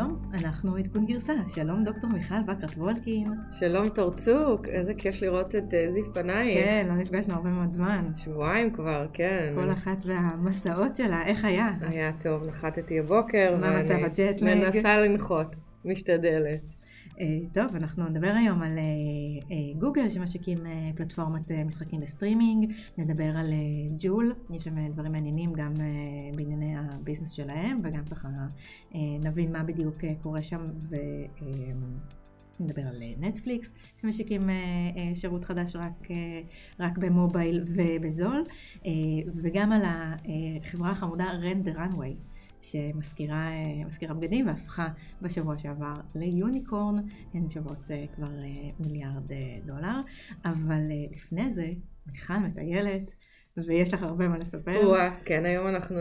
שלום, אנחנו עדכון גרסה. שלום דוקטור מיכל וקרת וולקין. שלום תורצוק, איזה כיף לראות את אה, זיו פנייך. כן, לא נפגשנו הרבה מאוד זמן. שבועיים כבר, כן. כל אחת והמסעות שלה, איך היה? היה טוב, נחתתי הבוקר. מה מצב ה jet lag? מנסה לנחות, משתדלת. אה, טוב, אנחנו נדבר היום על אה, אה, גוגל שמשיקים פלטפורמת משחקים בסטרימינג, נדבר על ג'ול, יש שם דברים מעניינים גם בענייני הביזנס שלהם וגם ככה נבין מה בדיוק קורה שם נדבר על נטפליקס שמשיקים שירות חדש רק, רק במובייל ובזול. וגם על החברה החמודה Rent the Runway שמשכירה בגדים והפכה בשבוע שעבר ל unicorn, הן שוות אה, כבר אה, מיליארד דולר, אבל לפני זה מיכל מטיילת. ויש לך הרבה מה לספר. וואה, כן, היום אנחנו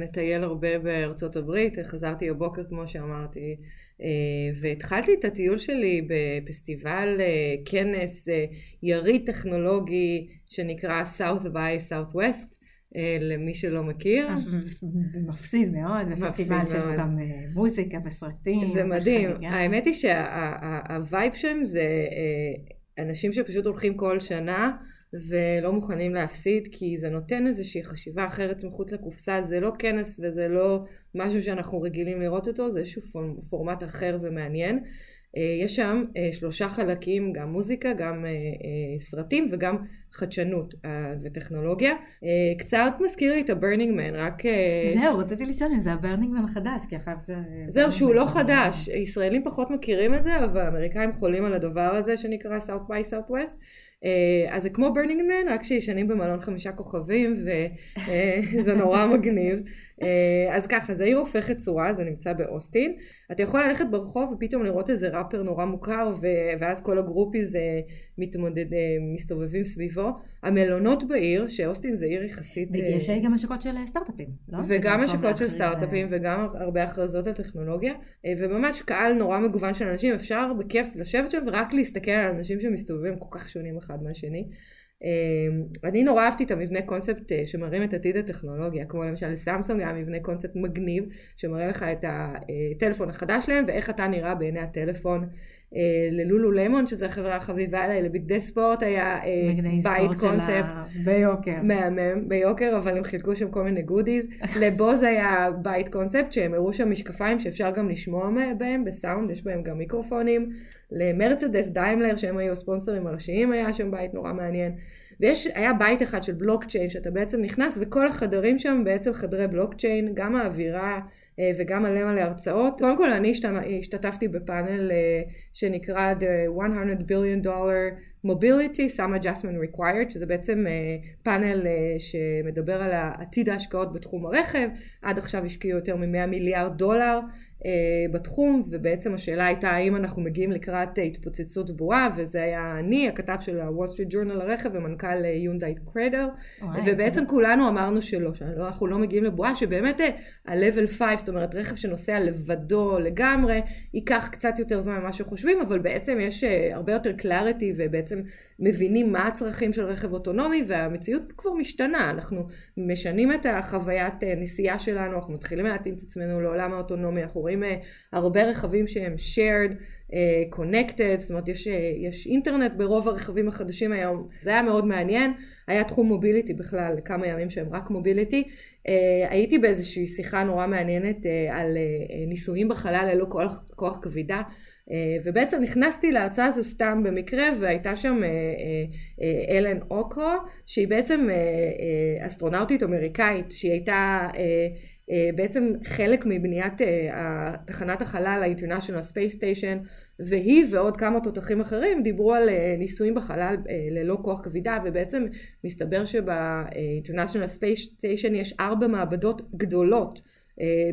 נטייל הרבה בארצות הברית, חזרתי הבוקר כמו שאמרתי, והתחלתי את הטיול שלי בפסטיבל כנס יריד טכנולוגי שנקרא South by Southwest, אה, למי שלא מכיר. מפסיד מאוד, בפסטיבל שיש גם אה, מוזיקה וסרטים. זה מדהים. האמת היא שהווייב שם זה אה, אנשים שפשוט הולכים כל שנה ולא מוכנים להפסיד, כי זה נותן איזושהי חשיבה אחרת מחוץ לקופסה, זה לא כנס וזה לא משהו שאנחנו רגילים לראות אותו, זה איזשהו פורמט אחר ומעניין. אה, יש שם אה, שלושה חלקים, גם מוזיקה, גם אה, סרטים וגם חדשנות וטכנולוגיה. קצת מזכיר לי את ה Burning Man, רק... זהו, רציתי לשאול אם זה ה Burning Man החדש, כי אחר כך... זהו, שהוא לא חדש. ישראלים פחות מכירים את זה, אבל אמריקאים חולים על הדבר הזה שנקרא South by Southwest. אז זה כמו Burning Man, רק שישנים במלון חמישה כוכבים וזה נורא מגניב. אז ככה, זה עיר הופכת צורה, זה נמצא באוסטין. אתה יכול ללכת ברחוב ופתאום לראות איזה ראפר נורא מוכר ואז כל ה groupies מתמודד, מסתובבים סביבו. המלונות בעיר, שאוסטין זה עיר יחסית... ויש גם השקות של סטארט-אפים, לא? וגם השקות של סטארט-אפים וגם הרבה הכרזות על טכנולוגיה וממש קהל נורא מגוון של אנשים, אפשר בכיף לשבת שם ורק להסתכל על אנשים שמסתובבים כל כך שונים אחד מהשני. אמ, אני נורא אהבתי את המבנה קונספט אה, שמראים את עתיד הטכנולוגיה, כמו למשל סמסונג היה מבנה קונספט מגניב שמראה לך את הטלפון החדש שלהם ואיך אתה נראה בעיני הטלפון. אה, ללולו למון שזה החברה החביבה עליי, לבגדי ספורט היה אה, בית קונספט. ביוקר. מהמם, ביוקר, אבל הם חילקו שם כל מיני goodies. ל Bose היה בית קונספט שהם הראו שם משקפיים שאפשר גם לשמוע בהם בסאונד, יש בהם גם מיקרופונים. למרצדס דיימלר שהם היו הספונסרים הראשיים היה שם בית נורא מעניין. ויש, היה בית אחד של בלוקצ'יין שאתה בעצם נכנס וכל החדרים שם בעצם חדרי בלוקצ'יין, גם האווירה וגם מלא מלא הרצאות. קודם כל אני השתתפתי בפאנל אה, שנקרא The 100 billion dollar mobility some adjustment required שזה בעצם אה, פאנל שמדבר על עתיד ההשקעות בתחום הרכב עד עכשיו השקיעו יותר מ-100 מיליארד דולר בתחום ובעצם השאלה הייתה האם אנחנו מגיעים לקראת אה, התפוצצות בועה וזה היה אני הכתב של הוול סטריט ג'ורנל הרכב ומנכ"ל יונדאי אה, Cradle ובעצם כולנו אמרנו שלא שאנחנו לא מגיעים לבועה שבאמת ה-level 5 זאת אומרת רכב שנוסע לבדו לגמרי ייקח קצת יותר זמן ממה שחושבים אבל בעצם יש הרבה יותר clarity ובעצם מבינים מה הצרכים של רכב אוטונומי והמציאות כבר משתנה, אנחנו משנים את החוויית נסיעה שלנו, אנחנו מתחילים להתאים את עצמנו לעולם האוטונומי, אנחנו רואים אה, הרבה רכבים שהם shared, uh, connected, זאת אומרת יש, אה, יש אינטרנט ברוב הרכבים החדשים היום, זה היה מאוד מעניין, היה תחום מוביליטי בכלל, כמה ימים שהם רק מוביליטי, הייתי באיזושהי שיחה נורא מעניינת על ניסויים בחלל ללא כוח, כוח כבידה. אה, ובעצם נכנסתי להרצאה הזו סתם במקרה והייתה שם אה, אה, אלן אוקרו שהיא בעצם אסטרונאוטית אמריקאית שהיא הייתה בעצם חלק מבניית תחנת החלל ה-International Space Station והיא ועוד כמה תותחים אחרים דיברו על ניסויים בחלל ללא כוח כבידה ובעצם מסתבר שב-International Space Station יש ארבע מעבדות גדולות אה,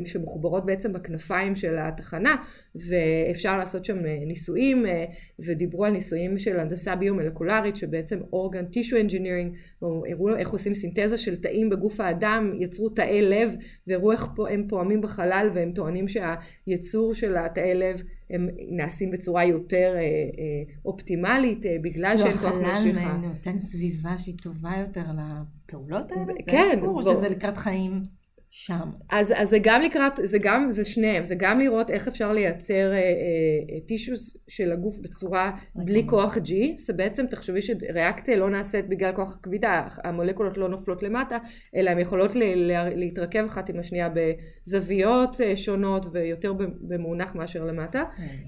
שמחוברות בעצם בכנפיים של התחנה ואפשר לעשות שם אה, ניסויים אה, ודיברו על ניסויים של הנדסה ביומלקולרית שבעצם organ tissue engineering הראו איך עושים סינתזה של תאים בגוף האדם יצרו תאי לב והראו איך הם פועמים בחלל והם טוענים שהייצור של התאי לב הם נעשים בצורה יותר אה, אה, אופטימלית אה, בגלל לא, שיש כוח משיכה. החלל נותן סביבה שהיא טובה יותר לפעולות האלה? כן. זה הסיפור, ו... שזה לקראת חיים שם. אז, אז זה גם לקראת, זה גם, זה שניהם, זה גם לראות איך אפשר לייצר אה, אה, טישוס של הגוף בצורה בלי כוח G, זה בעצם תחשבי שריאקציה לא נעשית בגלל כוח הכבידה, המולקולות לא נופלות למטה, אלא הן יכולות ל, ל, להתרכב אחת עם השנייה בזוויות אה, שונות ויותר במאונח מאשר למטה,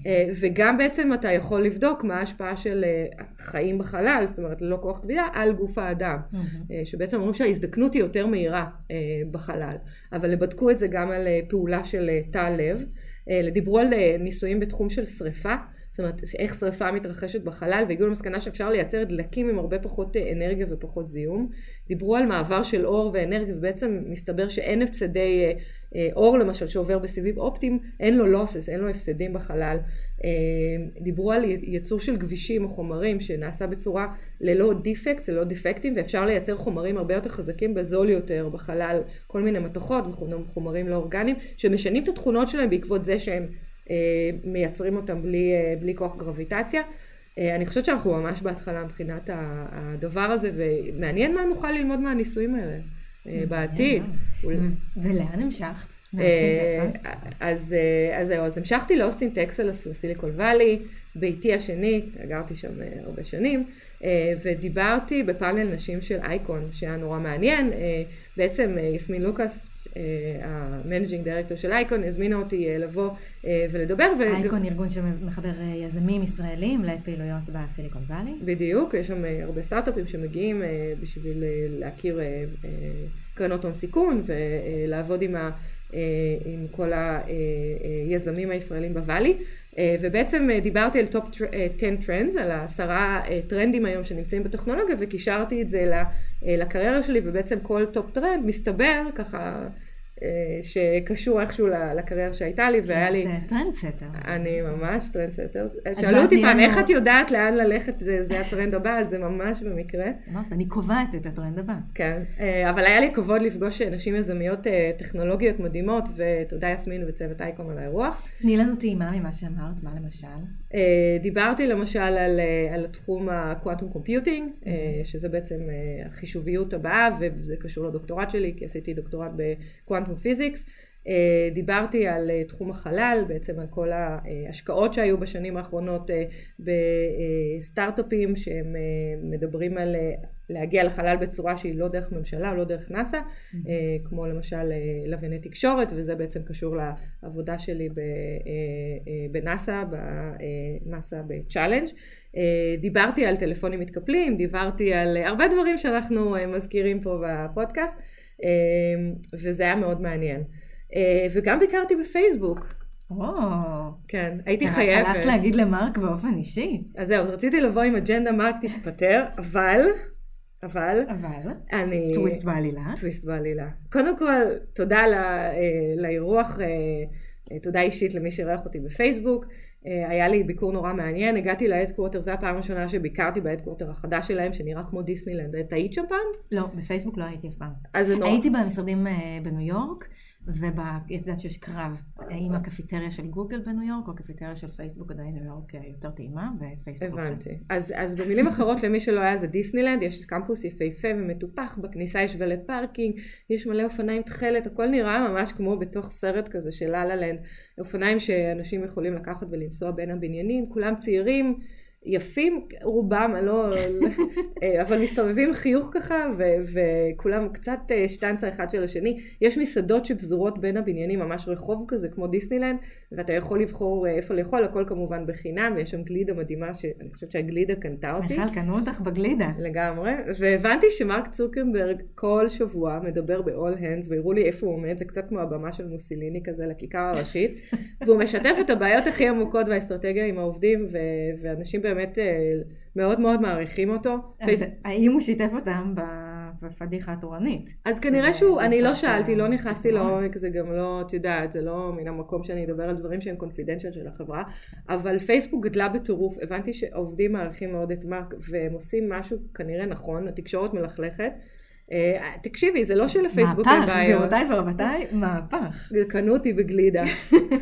אה, וגם בעצם אתה יכול לבדוק מה ההשפעה של אה, חיים בחלל, זאת אומרת ללא כוח כבידה, על גוף האדם, אה, שבעצם אומרים שההזדקנות היא יותר מהירה אה, בחלל. אבל בדקו את זה גם על אה, פעולה של אה, תא לב. אה, דיברו על ניסויים בתחום של שריפה, זאת אומרת איך שריפה מתרחשת בחלל והגיעו למסקנה שאפשר לייצר דלקים עם הרבה פחות אנרגיה ופחות זיהום. דיברו על מעבר של אור ואנרגיה ובעצם מסתבר שאין הפסדי אור למשל שעובר בסיבים אופטיים, אין לו לוסס, אין לו הפסדים בחלל. דיברו על ייצור של גבישים או חומרים שנעשה בצורה ללא דיפקט, ללא דיפקטים, ואפשר לייצר חומרים הרבה יותר חזקים בזול יותר בחלל, כל מיני מתכות וחומרים לא אורגניים, שמשנים את התכונות שלהם בעקבות זה שהם אה, מייצרים אותם בלי, אה, בלי כוח גרביטציה. אה, אני חושבת שאנחנו ממש בהתחלה מבחינת הדבר הזה, ומעניין מה נוכל ללמוד מהניסויים האלה בעתיד. ולאן המשכת? אז זהו, אז המשכתי לאוסטין טקסס, ל Silicon Valley, ביתי השני, גרתי שם הרבה שנים. אה, ודיברתי בפאנל נשים של אייקון שהיה נורא מעניין, אה, בעצם אה, יסמין לוקאס ה managing director של אייקון הזמינה אותי לבוא ולדבר. אייקון ארגון שמחבר יזמים ישראלים לפעילויות ב Silicon Valley. בדיוק, יש שם הרבה סטארט-אפים שמגיעים בשביל להכיר קרנות הון סיכון ולעבוד עם, ה, עם כל היזמים הישראלים ב Valley. אה, ובעצם אה, דיברתי על top 10 trends, על העשרה אה, טרנדים היום שנמצאים בטכנולוגיה וקישרתי את זה לקריירה שלי ובעצם כל top trend מסתבר ככה שקשור איכשהו לקריירה שהייתה לי והיה לי... את trendsetter. אני ממש trendsetter. שאלו אותי פעם איך את יודעת לאן ללכת זה הטרנד הבא זה ממש במקרה. אני קובעת את הטרנד הבא. כן אבל היה לי כבוד לפגוש נשים יזמיות טכנולוגיות מדהימות ותודה יסמין וצוות אייקון על האירוח. תני לנו טעימה ממה שאמרת מה למשל. דיברתי למשל על, על התחום ה quantum computing שזה בעצם החישוביות הבאה וזה קשור לדוקטורט שלי כי עשיתי דוקטורט ב quantum quantum physics. אה, דיברתי על אה, תחום החלל, בעצם על כל ההשקעות שהיו בשנים האחרונות אה, בסטארט-אפים שהם מדברים על להגיע לחלל בצורה שהיא לא דרך ממשלה, לא דרך נאסא, mm-hmm. כמו למשל לווייני תקשורת, וזה בעצם קשור לעבודה שלי בנאסא, בנאסא ב challenge. דיברתי על טלפונים מתקפלים, דיברתי על הרבה דברים שאנחנו מזכירים פה בפודקאסט. וזה היה מאוד מעניין. אה, וגם ביקרתי בפייסבוק. או, כן, הייתי חייבת. הלכת להגיד למרק באופן אישי. אז זהו, אז רציתי לבוא עם אג'נדה מרק תתפטר, אבל, אבל, אבל, אני... טוויסט בעלילה. טוויסט בעלילה. קודם כל, תודה אה, לאירוח, אה, תודה אישית למי שאירח אותי בפייסבוק. היה לי ביקור נורא מעניין, הגעתי ל headquarter, זו הפעם הראשונה שביקרתי ב headquarter החדש שלהם, שנראה כמו דיסנילנד. את היית שם פעם? לא, בפייסבוק לא הייתי אף פעם. אז זה נורא... הייתי במשרדים בניו יורק. ויודעת שיש קרב, האם הקפיטריה של גוגל בניו יורק או הקפיטריה של פייסבוק עדיין ניו יורק אה, יותר טעימה ופייסבוק. הבנתי. אז, אז במילים אחרות למי שלא היה זה דיסנילנד, יש קמפוס יפהפה ומטופח, בכניסה יש valet parking, יש מלא אופניים תכלת, הכל נראה ממש כמו בתוך סרט כזה של La La Land, אופניים שאנשים יכולים לקחת ולנסוע בין הבניינים, כולם צעירים. יפים רובם, לא, אבל מסתובבים חיוך ככה ו- וכולם קצת אה, שטנצה אחד של השני. יש מסעדות שפזורות בין הבניינים, ממש רחוב כזה כמו דיסנילנד, ואתה יכול לבחור אה, איפה לאכול, הכל כמובן בחינם, ויש שם גלידה מדהימה שאני חושבת שהגלידה קנתה אותי. מיכל, קנו אותך בגלידה. לגמרי, והבנתי שמרק צוקנברג כל שבוע מדבר ב-all hands, והראו לי איפה הוא עומד, זה קצת כמו הבמה של מוסיליני כזה לכיכר הראשית, והוא משתף את הבעיות הכי עמוקות והאסטרטגיה עם העובדים, ו- ואנשים באמת אה, מאוד מאוד מעריכים אותו. אז האם הוא שיתף אותם בפדיחה התורנית? אז כנראה שהוא, אני לא שאלתי, לא נכנסתי לעומק, זה גם לא, את יודעת, זה לא מן המקום שאני אדבר על דברים שהם קונפידנציאל של החברה, אבל פייסבוק גדלה בטירוף, הבנתי שעובדים מעריכים מאוד את מרק, והם עושים משהו כנראה נכון, התקשורת מלכלכת. אה, תקשיבי, זה לא שלפייסבוק אין מהפך, בעיות. גבירותיי ורבותיי, מהפך. קנו אותי בגלידה.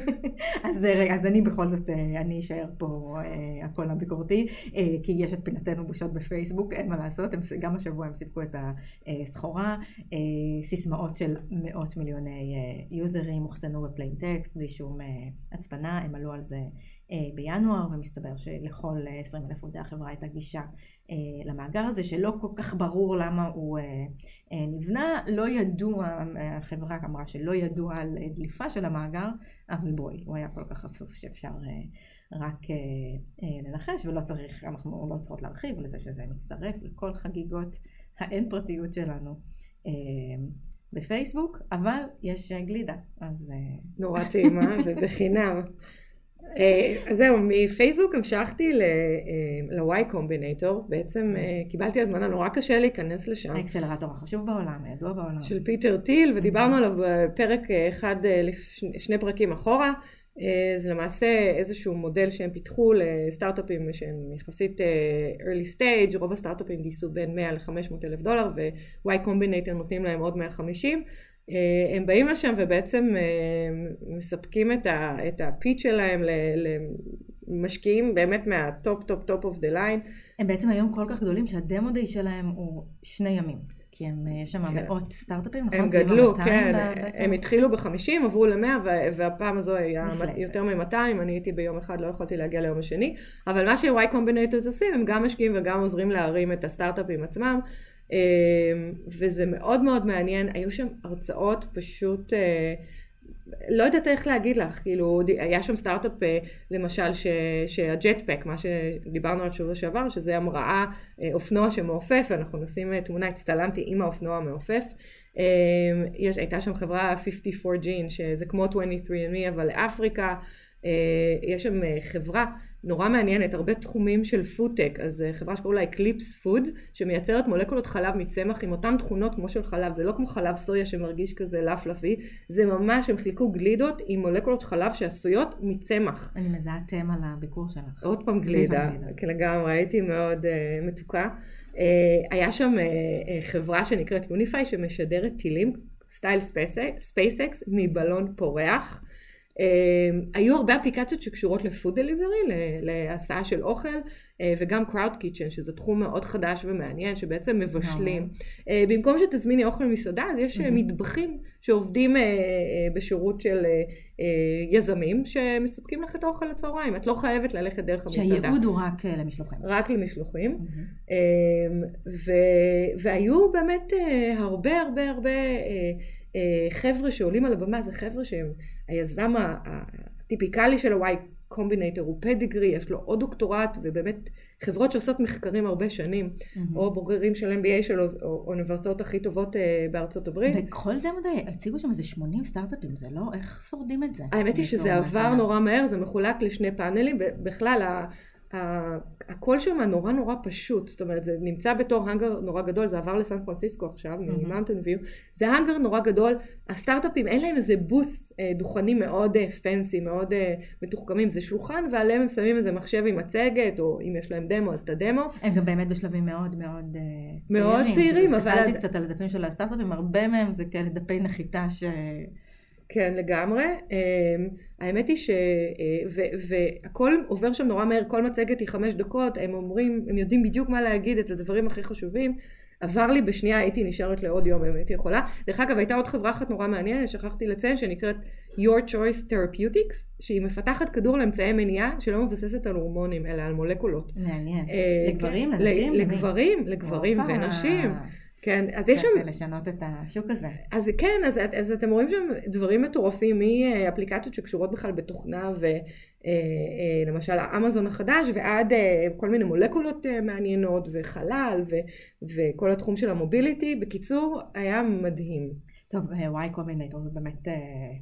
אז אה, רגע, אז אני בכל זאת, אה, אני אשאר פה הקול הביקורתי, כי יש את פינתנו בושות בפייסבוק, אין מה לעשות, הם, גם השבוע הם סיפקו את הסחורה, סיסמאות של מאות מיליוני יוזרים הוחסנו בפליין טקסט, בלי שום הצפנה, הם עלו על זה בינואר, ומסתבר שלכל אה, 20 אלף עובדי החברה הייתה גישה אה, למאגר הזה, שלא כל כך ברור למה הוא אה, אה, נבנה, לא ידוע, אה, החברה אמרה שלא ידוע על אה, דליפה של המאגר, אבל בואי, הוא היה כל כך חשוף שאפשר אה, רק אה, אה, לנחש, ולא צריך, אנחנו לא צריכות להרחיב לזה שזה מצטרף לכל חגיגות האין פרטיות שלנו אה, בפייסבוק, אבל יש אה, גלידה, אז אה, נורא טעימה ובחינם. אה, אז זהו, מפייסבוק המשכתי ל-Y קומבינטור, בעצם אה, קיבלתי הזמנה, נורא קשה להיכנס לשם, האקסלרטור החשוב בעולם, הידוע בעולם. של פיטר טיל, ודיברנו עליו בפרק אה, אחד, אה, שני פרקים אחורה. אה, זה למעשה איזשהו מודל שהם פיתחו לסטארט-אפים שהם יחסית אה, early stage, רוב הסטארט-אפים גייסו בין 100 ל-500 אלף דולר ו-Y Combinator נותנים להם עוד 150. אה, הם באים לשם ובעצם אה, מספקים את, ה pitch שלהם למשקיעים באמת מה top top top of the line. הם בעצם היום כל כך גדולים שה demo day שלהם הוא שני ימים, כי הם, אה, יש שם כן. מאות סטארט-אפים, נכון? הם גדלו, ה-200 כן, בעצם? הם התחילו ב-50, עברו ל-100 והפעם הזו היה. יותר מ-200, אני הייתי ביום אחד, לא יכולתי להגיע ליום השני, אבל מה ש-Y Combinators עושים, הם גם משקיעים וגם עוזרים להרים את הסטארט-אפים עצמם, וזה מאוד מאוד מעניין, היו שם הרצאות פשוט... אה, לא יודעת איך להגיד לך, כאילו, היה שם סטארט-אפ אה, למשל ש- שהג'טפק, מה שדיברנו עליו שבוע שעבר, שזה המראה, אה, אופנוע שמעופף, ואנחנו נשים תמונה, הצטלמתי עם האופנוע המעופף. אה, יש, הייתה שם חברה 54gene, שזה כמו 23andMe אבל לאפריקה. יש שם חברה נורא מעניינת, הרבה תחומים של פודטק, אז אה, חברה שקוראים לה Eclipse Food, שמייצרת מולקולות חלב מצמח עם אותן תכונות כמו של חלב, זה לא כמו חלב סויה שמרגיש כזה לפלפי, זה ממש, הם חילקו גלידות עם מולקולות חלב שעשויות מצמח. אני מזהה תמה לביקור שלך. עוד פעם גלידה. כן לגמרי, הייתי מאוד אה, מתוקה. Uh, היה שם uh, uh, חברה שנקראת יוניפיי שמשגרת טילים, style SpaceX, מבלון פורח. Uh, היו הרבה אפליקציות שקשורות ל food delivery, להסעה של אוכל, uh, וגם cloud kitchen, שזה תחום מאוד חדש ומעניין, שבעצם מבשלים. Uh, במקום שתזמיני אוכל ממסעדה, אז יש. מטבחים שעובדים בשירות של יזמים, שמספקים לך את האוכל לצהריים. את לא חייבת ללכת דרך המסעדה. שהייעוד הוא רק אה, למשלוחים. רק למשלוחים. והיו באמת אה, הרבה הרבה הרבה אה, אה, חבר'ה שעולים על הבמה, זה חבר'ה שהם, היזם הטיפיקלי של ה-Y קומבינטור הוא פדיגרי, יש לו עוד דוקטורט, ובאמת חברות שעושות מחקרים הרבה שנים, מהמם. או בוגרים של MBA שלו, או האוניברסיטאות הכי טובות אה, בארצות הברית. וכל זה מדי, הציגו שם איזה 80 סטארט-אפים, זה לא, איך שורדים את זה? האמת היא שזה בתור עבר. נורא מהר, זה מחולק לשני פאנלים, בכלל הכל שם נורא נורא פשוט, זאת אומרת זה נמצא בתור האנגר נורא גדול, זה עבר לסן פרנסיסקו עכשיו, מהמם. מ Mountain View, זה האנגר נורא גדול, הסטארט-אפים אין להם איזה booth אה, דוכני מאוד fancy, מאוד אה, מתוחכמים, זה שולחן ועליהם הם שמים איזה מחשב עם מצגת, או אם יש להם דמו אז את הדמו, הם גם באמת בשלבים מאוד מאוד אה, מאוד צעירים, אבל- הסתכלתי קצת על הדפים של הסטארט-אפים, הרבה מהם זה כאלה דפי נחיתה ש... כן, לגמרי. אמ, האמת היא ש... אה, ו- והכל עובר שם נורא מהר, כל מצגת היא חמש דקות, הם אומרים, הם יודעים בדיוק מה להגיד, את הדברים הכי חשובים. עבר לי בשנייה, הייתי נשארת לעוד יום אם הייתי יכולה. דרך אגב, הייתה עוד חברה אחת נורא מעניינת, שכחתי לציין, שנקראת Your Choice Therapeutics, שהיא מפתחת כדור לאמצעי מניעה שלא מבוססת על הורמונים, אלא על מולקולות. מעניין. אה, לגברים, כן, לנשים? למי? לגברים, לגברים. ונשים. כן, אז יש שם קצת לשנות את השוק הזה. אז כן, אז, אז אתם רואים שם דברים מטורפים מאפליקציות שקשורות בכלל בתוכנה ולמשל האמזון החדש ועד אה, כל מיני מולקולות אה, מעניינות וחלל ו, וכל התחום של ה mobility. בקיצור, היה מדהים. טוב, אה, Y Combinator זה באמת אה,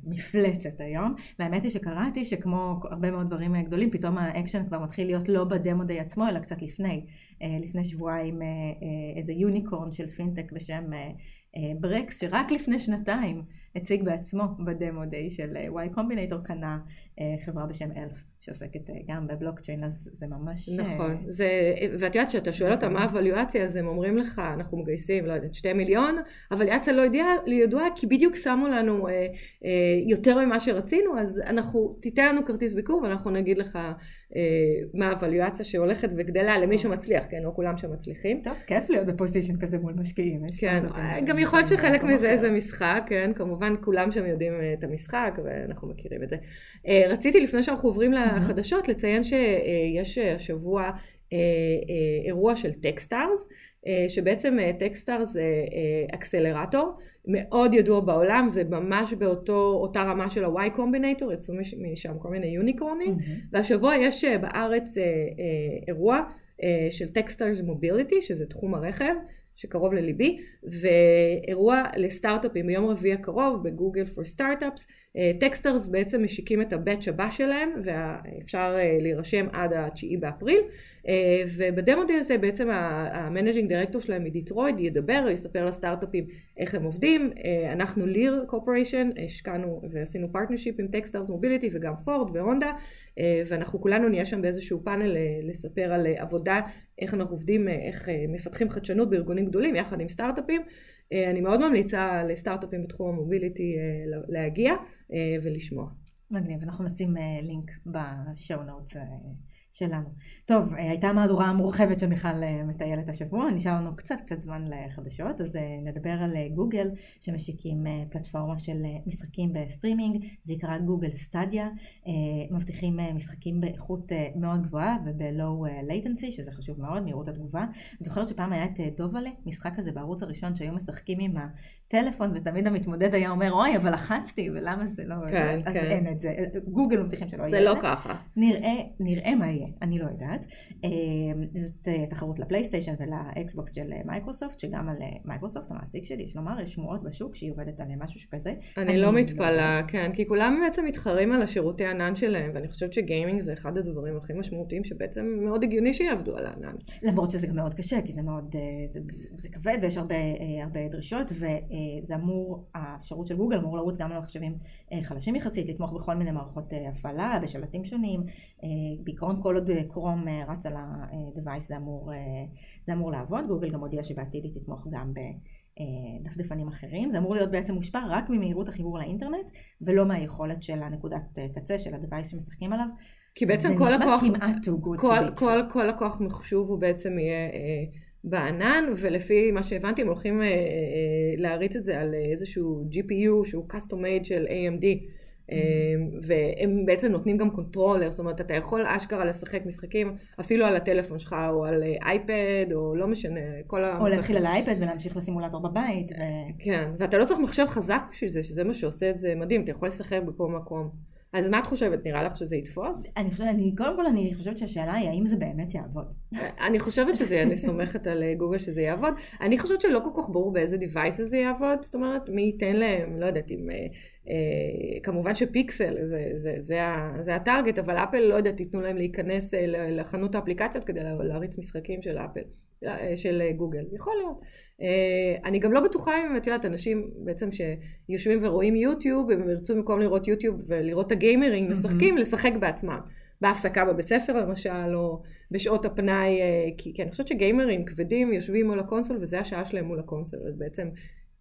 מפלצת היום, והאמת היא שקראתי שכמו הרבה מאוד דברים אה, גדולים, פתאום האקשן כבר מתחיל להיות לא ב Demo Day עצמו, אלא קצת לפני. אה, לפני שבועיים אה, אה, איזה unicorn של פינטק בשם אה, אה, Brex, שרק לפני שנתיים הציג בעצמו ב Demo Day של אה, Y Combinator, קנה אה, חברה בשם אלף, שעוסקת גם בבלוקצ'יין, אז זה ממש... נכון, זה, ואת יודעת שאתה שואל אותם מה הוואליואציה, אז הם אומרים לך, אנחנו מגייסים, לא יודעת, שתי מיליון, הוואליואציה לא ידועה, כי בדיוק שמו לנו אה, אה, יותר ממה שרצינו, אז אנחנו, תיתן לנו כרטיס ביקור ואנחנו נגיד לך אה, מה הוואליואציה שהולכת וגדלה למי שמצליח, כן, לא כולם שמצליחים. טוב, כיף להיות בפוזיישן כזה מול משקיעים. כן, גם יכול להיות שחלק מזה זה משחק, כן, כמובן כולם שם יודעים אה, את המשחק ואנחנו מכירים את זה. אה, רציתי לפני שאנחנו עוברים לחדשות לציין שיש השבוע אירוע של Techstars, שבעצם Techstars זה accelerator. מאוד ידוע בעולם, זה ממש באותה רמה של ה-Y Combinator, יצאו משם כל מיני יוניקורנים, mm-hmm. והשבוע יש אה, בארץ אה, אה, אירוע של Techstars Mobility, שזה תחום הרכב, שקרוב לליבי, ואירוע לסטארט-אפים ביום רביעי הקרוב ב Google for Startups. Techstars בעצם משיקים את ה batch הבא שלהם, ואפשר להירשם עד ה-9 באפריל. אה, וב Demo Day הזה בעצם ה managing director שלהם מדטרויט ידבר, יספר לסטארט-אפים איך הם עובדים. אה, אנחנו Lear Corporation, השקענו ועשינו partnership עם Techstars Mobility וגם פורד והונדה, אה, ואנחנו כולנו נהיה שם באיזשהו פאנל לספר על עבודה, איך אנחנו עובדים, איך מפתחים חדשנות בארגונים גדולים יחד עם סטארט-אפים. אני מאוד ממליצה לסטארט-אפים בתחום ה mobility להגיע ולשמוע. מגניב, אנחנו נשים לינק ב show notes שלנו. טוב, אה, הייתה מהדורה מורחבת של מיכל אה, מטיילת השבוע, נשאר לנו קצת קצת זמן לחדשות, אז אה, נדבר על גוגל שמשיקים פלטפורמה של משחקים בסטרימינג, זה ייקרא Google Stadia, מבטיחים משחקים באיכות מאוד גבוהה וב low latency, שזה חשוב מאוד, מהירות התגובה. אני זוכרת שפעם היה את דובלה, משחק כזה בערוץ הראשון שהיו משחקים עם הטלפון ותמיד המתמודד היה אומר אוי אבל לחצתי ולמה זה לא, כן, אז כן. אין את זה, גוגל מבטיחים שלא יהיה את זה. זה לא ככה. נראה, נראה מה יהיה. אני לא יודעת. אמ, זאת אה, תחרות לפלייסטיישן ולאקסבוקס של אה, מייקרוסופט, שגם על אה, מייקרוסופט, המעסיק שלי, יש לומר, יש שמועות בשוק שהיא עובדת על משהו שכזה. אני, אני לא, לא מתפלאה, לא כן, כי כולם בעצם מתחרים על השירותי ענן שלהם, ואני חושבת שגיימינג זה אחד הדברים הכי משמעותיים שבעצם מאוד הגיוני שיעבדו על הענן. למרות שזה גם מאוד קשה, כי זה מאוד, זה, זה, זה כבד ויש הרבה, הרבה דרישות, וזה אמור, השירות של גוגל אמור לרוץ גם על מחשבים חלשים יחסית, לתמוך בכל מיני מערכות הפעלה, בשלטים שונים, בעיקרון כל עוד קרום אה, רץ על ה-Device זה אמור, אה, זה אמור לעבוד, גוגל גם הודיעה שבעתיד היא תתמוך גם בדפדפנים אחרים, זה אמור להיות בעצם מושפע רק ממהירות החיבור לאינטרנט ולא מהיכולת של הנקודת אה, קצה של ה-Device שמשחקים עליו. כי בעצם כל לקוח, כל, כל, כל לקוח מחשוב הוא בעצם יהיה אה, בענן ולפי מה שהבנתי הם הולכים אה, אה, להריץ את זה על איזשהו GPU שהוא custom made של AMD אמ, והם בעצם נותנים גם controller, זאת אומרת אתה יכול אשכרה לשחק משחקים אפילו על הטלפון שלך או על אייפד או לא משנה, כל המשחקים. או להתחיל על אייפד ולהמשיך לסימולטור בבית. ו... כן, ואתה לא צריך מחשב חזק בשביל זה, שזה מה שעושה את זה מדהים, אתה יכול לשחק בכל מקום. אז מה את חושבת? נראה לך שזה יתפוס? אני חושבת, אני, קודם כל אני חושבת שהשאלה היא האם זה באמת יעבוד. אני חושבת שזה, אני סומכת על אה, גוגל שזה יעבוד. אני חושבת שלא כל כך ברור באיזה device זה יעבוד, זאת אומרת, מי ייתן להם, לא יודעת, אם... אה, אה, כמובן שפיקסל זה, זה, זה, זה הטארגט, אבל אפל, לא יודעת, תיתנו להם להיכנס אה, לחנות האפליקציות כדי להריץ משחקים של אפל, של גוגל. יכול להיות. אני גם לא בטוחה אם את יודעת, אנשים בעצם שיושבים ורואים יוטיוב, הם ירצו במקום לראות יוטיוב ולראות את הגיימרים משחקים, mm-hmm. לשחק בעצמם. בהפסקה בבית ספר למשל, או בשעות הפנאי, כי, כי אני חושבת שגיימרים כבדים יושבים מול ה console וזה השעה שלהם מול ה console, אז בעצם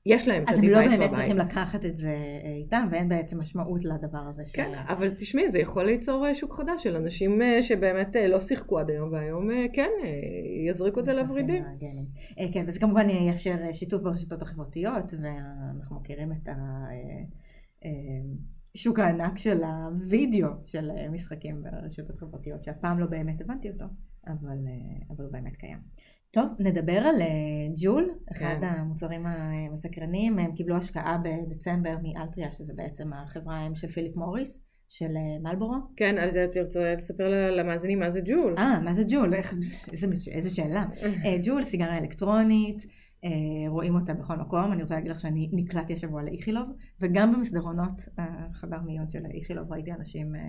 יש להם את ה-device בבית. אז הם לא באמת צריכים לקחת את זה אה, איתם, ואין בעצם משמעות לדבר הזה. כן, ש... אבל תשמעי, זה יכול ליצור אה, שוק חדש של אנשים אה, שבאמת לא שיחקו עד היום, והיום כן, יזריקו את זה לוורידים. כן, וזה כמובן יאפשר שיתוף ברשתות החברתיות, ואנחנו מכירים את השוק הענק של הווידאו של משחקים ברשתות חברתיות, שאף פעם לא באמת הבנתי אותו, אבל, אבל הוא באמת קיים. טוב, נדבר על אה, ג'ול, אחד כן. המוצרים המסקרנים, הם קיבלו השקעה בדצמבר מאלטריה, שזה בעצם החברה האם של פיליפ מוריס. של אה, מלבורו. כן, אז את רוצה לספר למאזינים מה זה ג'ול. אה, מה זה ג'ול? איזה, איזה שאלה. אה, ג'ול, סיגריה אלקטרונית, רואים אותה בכל מקום, אני רוצה להגיד לך שאני נקלטתי השבוע לאיכילוב, וגם במסדרונות החדר מיון של איכילוב ראיתי אנשים אה,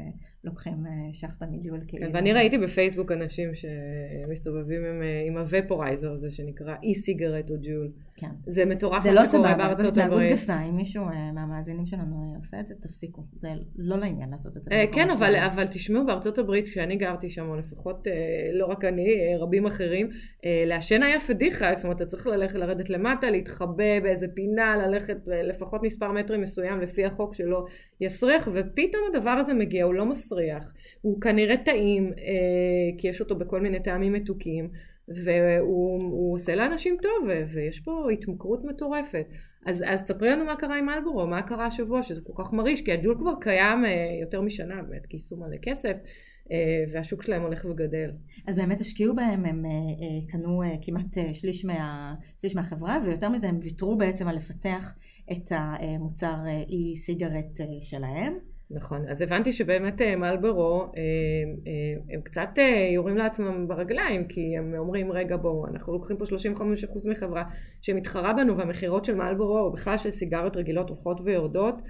לוקחים אה, שחטה מג'ול. כן, כאילו. ואני ראיתי בפייסבוק אנשים שמסתובבים עם, עם הוופורייזר הזה שנקרא אי סיגרט או ג'ול. כן. זה מטורף מה לא שקורה בארצות הברית. זה לא סבבה, זו התנהגות גסה, אם מישהו מהמאזינים שלנו עושה את זה, תפסיקו. זה לא לעניין לעשות את זה. כן, אבל, אבל תשמעו, בארצות הברית, כשאני גרתי שם, או לפחות לא רק אני, רבים אחרים, לעשן היה פדיחה, זאת אומרת, אתה צריך ללכת לרדת למטה, להתחבא באיזה פינה, ללכת לפחות מספר מטרים מסוים לפי החוק שלא יסריח, ופתאום הדבר הזה מגיע, הוא לא מסריח, הוא כנראה טעים, אה, כי יש אותו בכל מיני טעמים מתוקים, והוא עושה לאנשים טוב, ויש פה התמכרות מטורפת. אז, אז תספרי לנו מה קרה עם מלבורו, מה קרה השבוע, שזה כל כך מרעיש, כי הג'ול כבר קיים אה, יותר משנה, באמת גייסו מלא כסף. אה, והשוק שלהם הולך וגדל. אז באמת השקיעו בהם, הם אה, אה, קנו כמעט שליש, מה, שליש מהחברה, ויותר מזה הם ויתרו בעצם על לפתח את המוצר אי סיגרט שלהם. נכון, אז הבנתי שבאמת מלברו הם קצת יורים לעצמם ברגליים כי הם אומרים רגע בואו אנחנו לוקחים פה 35% מחברה שמתחרה בנו והמכירות של מלברו או בכלל של סיגריות רגילות הולכות ויורדות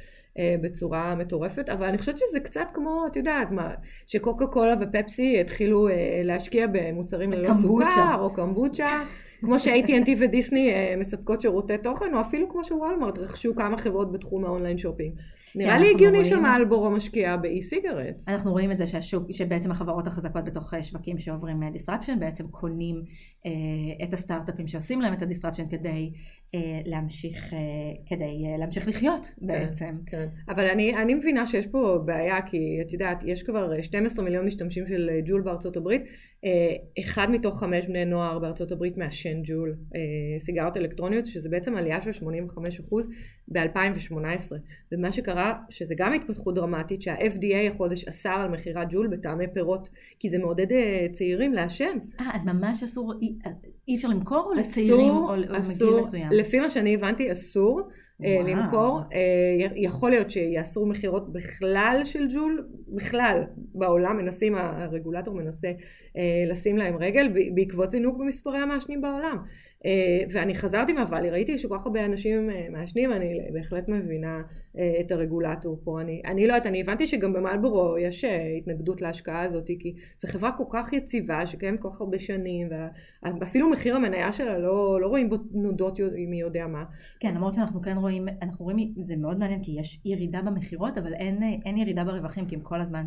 בצורה מטורפת, אבל אני חושבת שזה קצת כמו, את יודעת, מה, שקוקה קולה ופפסי התחילו אה, להשקיע במוצרים ללא סוכר, או קמבוצ'ה, כמו ש-AT&T ודיסני אה, מספקות שירותי תוכן, או אפילו כמו שוולמרט רכשו כמה חברות בתחום ה online shopping. נראה לי הגיוני שמרלבורו משקיעה ב e-cigarette. אנחנו רואים את זה שהשוק, שבעצם החברות החזקות בתוך שווקים שעוברים disruption בעצם קונים אה, את הסטארט-אפים שעושים להם את ה disruption כדי אה, להמשיך, אה, כדי אה, להמשיך לחיות כן, בעצם. כן, אבל אני, אני מבינה שיש פה בעיה כי את יודעת יש כבר 12 מיליון משתמשים של אה, JUUL בארצות הברית אחד מתוך חמש בני נוער בארצות הברית מעשן ג'ול סיגריות אלקטרוניות שזה בעצם עלייה של 85% ב-2018 ומה שקרה שזה גם התפתחות דרמטית שה-FDA החודש אסר על מכירת ג'ול בטעמי פירות כי זה מעודד צעירים לעשן. אה אז ממש אסור אי אפשר למכור או לצעירים או לגיל מסוים? לפי מה שאני הבנתי אסור אה, וואו. למכור, אה, יכול להיות שיאסרו מכירות בכלל של ג'ול, בכלל בעולם מנסים, הרגולטור מנסה אה, לשים להם רגל בעקבות זינוק במספרי המעשנים בעולם. אה, ואני חזרתי מהוואלי, ראיתי שכל כך הרבה אנשים אה, מעשנים, אני בהחלט מבינה אה, את הרגולטור פה. אני, אני לא יודעת, אני הבנתי שגם במלבורו יש התנגדות להשקעה הזאת, כי זו חברה כל כך יציבה, שקיימת כל כך הרבה שנים, ואפילו מחיר המניה שלה לא, לא רואים בו תנודות מי יודע מה. כן, למרות שאנחנו כן רואים, אנחנו רואים, זה מאוד מעניין, כי יש ירידה במכירות, אבל אין, אין ירידה ברווחים, כי הם כל הזמן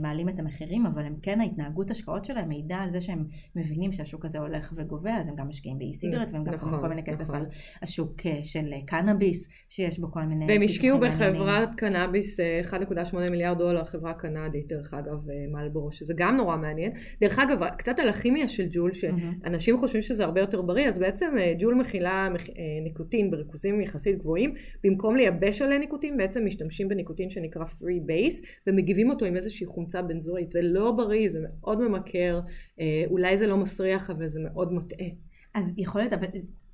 מעלים את המחירים, אבל הם כן, ההתנהגות השקעות שלהם מעידה על זה שהם מבינים שהשוק הזה הולך וגובה, אז הם גם משקיעים באי סיגרט, והם גם נכון, שמים כל מיני כסף נכון. על השוק אה, של אה, קנאביס, שיש בו כל מיני... והם השקיעו בחברת קנאביס 1.8 מיליארד דולר, חברה קנדית, דרך אגב, מלבורו, שזה גם נורא מעניין. דרך אגב, קצת על הכימיה של ג'ול, שאנשים חושבים שזה הרבה יותר בריא, אז בעצם ג'ול מכילה ניקוטין בריכוזים יחסית גבוהים, במקום לייבש עליה ניקוטין, בעצם משתמשים בניקוטין שנקרא free base, ומגיבים אותו עם איזושהי חומצה בנזואית. זה לא בריא, זה מאוד ממכר, אולי זה לא מסריח, אבל זה מאוד מטעה. אז יכול להיות, אבל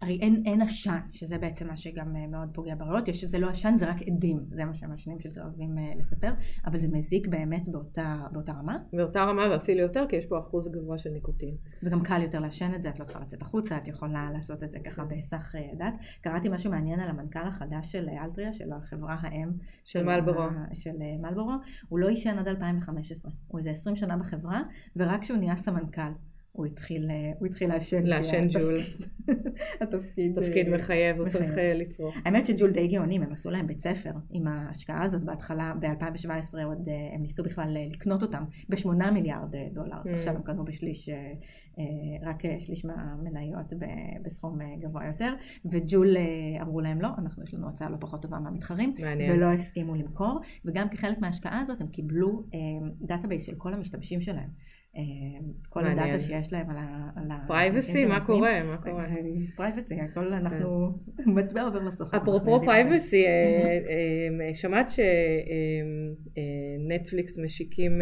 הרי אין, אין עשן, שזה בעצם מה שגם אה, מאוד פוגע בריאות, יש שזה לא עשן, זה רק עדים, זה מה שהמעשנים של זה אוהבים uh, לספר, אבל זה מזיק באמת באותה, באותה רמה? באותה רמה ואפילו יותר, כי יש פה אחוז גבוה של ניקוטין. וגם קל יותר לעשן את זה, את לא צריכה לצאת החוצה, את יכולה לעשות את זה ככה בהיסח uh, דעת. קראתי משהו מעניין על המנכ"ל החדש של אלטריה, של החברה האם של מלבורו, של מלבורו, הוא לא עישן עד 2015, הוא איזה 20 שנה בחברה, ורק כשהוא נהיה סמנכ"ל. הוא התחיל, אה, הוא התחיל לעשן. לעשן ג'ול. התפקיד. תפקיד אה, מחייב, הוא צריך אה, לצרוך. האמת שג'ול די גאונים, הם עשו להם בית ספר עם ההשקעה הזאת בהתחלה, ב-2017 עוד הם ניסו בכלל לקנות אותם בשמונה מיליארד דולר, mm. עכשיו הם קנו בשליש, רק שליש מהמניות בסכום גבוה יותר, ו JUUL אמרו להם לא, אנחנו יש לנו הצעה לא פחות טובה מהמתחרים, ולא הסכימו למכור, וגם כחלק מההשקעה הזאת הם קיבלו database של כל המשתמשים שלהם. כל הדאטה שיש להם על ה... privacy? מה קורה? מה קורה? privacy, הכל אנחנו... מטבע עובר לסוכן. אפרופו privacy, אה, אה, שמעת שנטפליקס אה, משיקים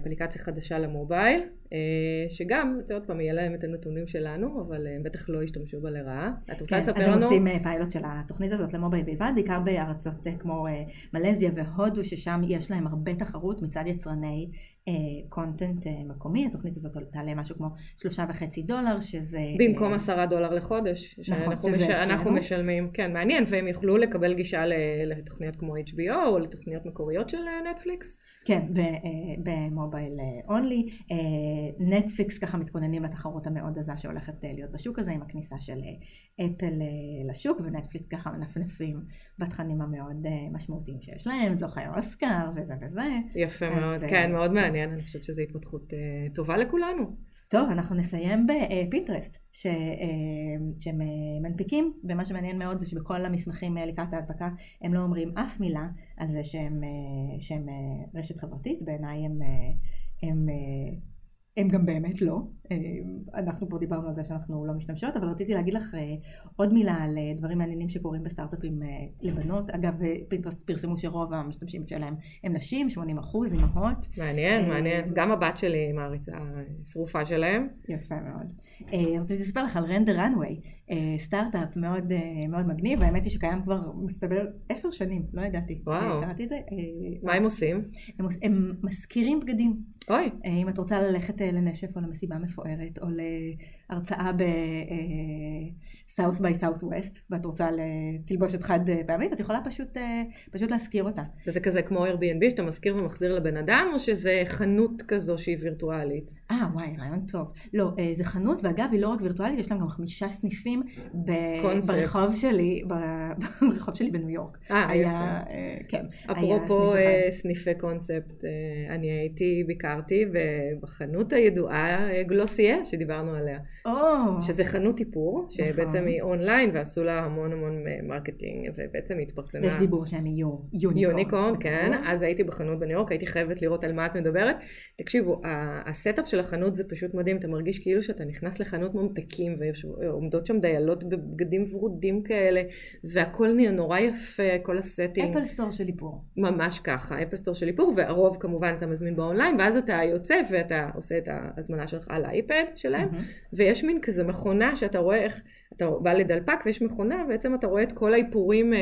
אפליקציה חדשה למובייל? אה, שגם, את עוד פעם, יהיה להם את הנתונים שלנו, אבל הם בטח לא ישתמשו בה לרעה. את רוצה כן, לספר אז הם לנו? עושים אה, פיילוט של התוכנית הזאת ל mobile בלבד, בעיקר בארצות אה, כמו אה, מלזיה והודו, ששם יש להם הרבה תחרות מצד יצרני content מקומי. התוכנית הזאת תעלה משהו כמו שלושה וחצי דולר, שזה... במקום אה, עשרה דולר לחודש, נכון, שזה מש... אנחנו. משלמים, כן, מעניין, והם יוכלו לקבל גישה לתוכניות כמו HBO או לתוכניות מקוריות של אה, נטפליקס. כן, ב- אה, ב mobile only. נטפליקס ככה מתכוננים לתחרות המאוד עזה שהולכת אה, להיות בשוק הזה עם הכניסה של אה, אפל אה, לשוק, ונטפליקס ככה מנפנפים בתכנים המאוד אה, משמעותיים שיש להם, זוכר אוסקר וזה וזה. יפה אז, מאוד, אה, כן, מאוד מעניין, אני חושבת שזו התפתחות אה, טובה לכולנו. טוב, אנחנו נסיים בפינטרסט, ש, אה, שהם אה, מנפיקים, ומה שמעניין מאוד זה שבכל המסמכים אה, לקראת ההדבקה הם לא אומרים אף מילה על זה שהם, שהם רשת חברתית, בעיניי הם, הם, הם גם באמת לא. אה, אנחנו פה דיברנו על זה שאנחנו לא משתמשות, אבל רציתי להגיד לך אה, עוד מילה על אה, דברים מעניינים שקורים בסטארט-אפים לבנות. אגב, פינטרסט פרסמו שרוב המשתמשים שלהם הם נשים, 80 אחוז, אימהות. מעניין, מעניין. גם הבת שלי מעריצה שרופה שלהם. יפה מאוד. רציתי לספר לך על רנדר runway, סטארט-אפ מאוד, אה, מאוד מגניב, האמת היא שקיים כבר, מסתבר, עשר שנים, לא ידעתי. וואו. אה, קראתי את זה. אה, מה הם עושים? הם, הם מזכירים בגדים. אוי, אה, אם את רוצה ללכת אה, לנשף או למסיבה מפוארת, או להרצאה ב-South by Southwest, ואת רוצה לתלבושת חד פעמית, את יכולה פשוט, אה, פשוט להזכיר אותה. וזה כזה כמו Airbnb שאתה מזכיר ומחזיר לבן אדם, או שזה חנות כזו שהיא וירטואלית? אה, וואי, רעיון טוב. לא, אה, זה חנות, ואגב, היא לא רק וירטואלית, יש להם גם חמישה סניפים ב- קונספט. ברחוב שלי, ברחוב שלי בניו יורק. אה, היה, יפה. אה, כן. אפרופו אה, סניף סניפי קונספט, אה, אני הייתי, ביקרתי ב- בחנות הידועה אה, Glossier שדיברנו עליה, שזה חנות איפור, שבעצם נכון. היא אונליין ועשו לה המון המון אה, marketing, ובעצם היא התפרסמה. ויש דיבור שהם יהיו unicorn. unicorn, כן, ברור. אז הייתי בחנות בניו יורק, הייתי חייבת לראות על מה את מדברת. תקשיבו, ה setup של החנות זה פשוט מדהים, אתה מרגיש כאילו שאתה נכנס לחנות ממתקים, ועומדות שם דיילות בבגדים ורודים כאלה, והכל נהיה נורא יפה, כל ה setting. Apple Store של איפור. ממש ככה, Apple Store של איפור, והרוב כמובן אתה מזמין באונליין, ואז אתה יוצא ואתה עושה את ההזמנה שלך על האייפד שלהם, מהמם. ויש מין כזה מכונה שאתה רואה איך, אתה בא לדלפק ויש מכונה, בעצם אתה רואה את כל האיפורים אה,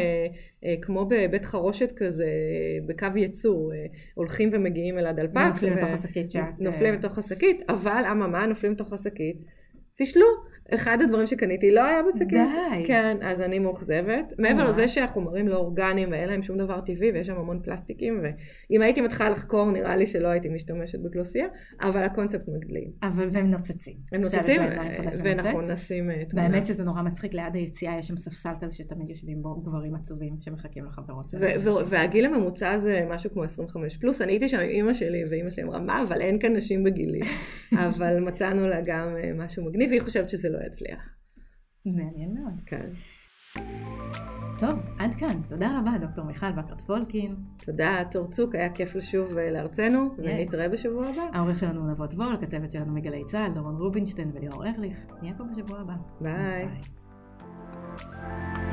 אה, כמו בבית חרושת כזה, בקו ייצור, אה, הולכים ומגיעים אל הדלפק. נופלים לתוך השקית שאת... נופלים אה, לתוך השקית, אבל אממה, נופלים לתוך השקית, פישלו. אחד הדברים שקניתי לא היה בשקית. די. כן, אז אני מאוכזבת. מעבר. לזה שהחומרים לא אורגניים ואין להם שום דבר טבעי ויש שם המון פלסטיקים, ואם הייתי מתחילה לחקור נראה לי שלא הייתי משתמשת בגלוסיה, אבל הקונספט מגלים. אבל והם נוצצים. הם נוצצים, ואנחנו ונוצץ. נשים אה, תמונה. והאמת שזה נורא מצחיק, ליד היציאה יש שם ספסל כזה שתמיד יושבים בו גברים עצובים שמחכים לחברות שלהם. והגיל הממוצע זה משהו כמו 25 פלוס, אני הייתי שם עם אימא שלי, ואימא שלי אמרה, מה, אבל אין כאן נשים בגילי. אבל מצאנו לה גם אה, משהו מגניב, והיא חושבת שזה לא יצליח. מעניין מאוד. כן. טוב, עד כאן. תודה רבה, דוקטור מיכל בקרט פולקין. תודה, תור צוק, היה כיף לשוב אה, לארצנו, ונתראה בשבוע הבא. העורך שלנו נבות וול, הכתבת שלנו מגלי צה"ל, דורון רובינשטיין וליאור ארליך. נהיה פה בשבוע הבא. ביי. ביי.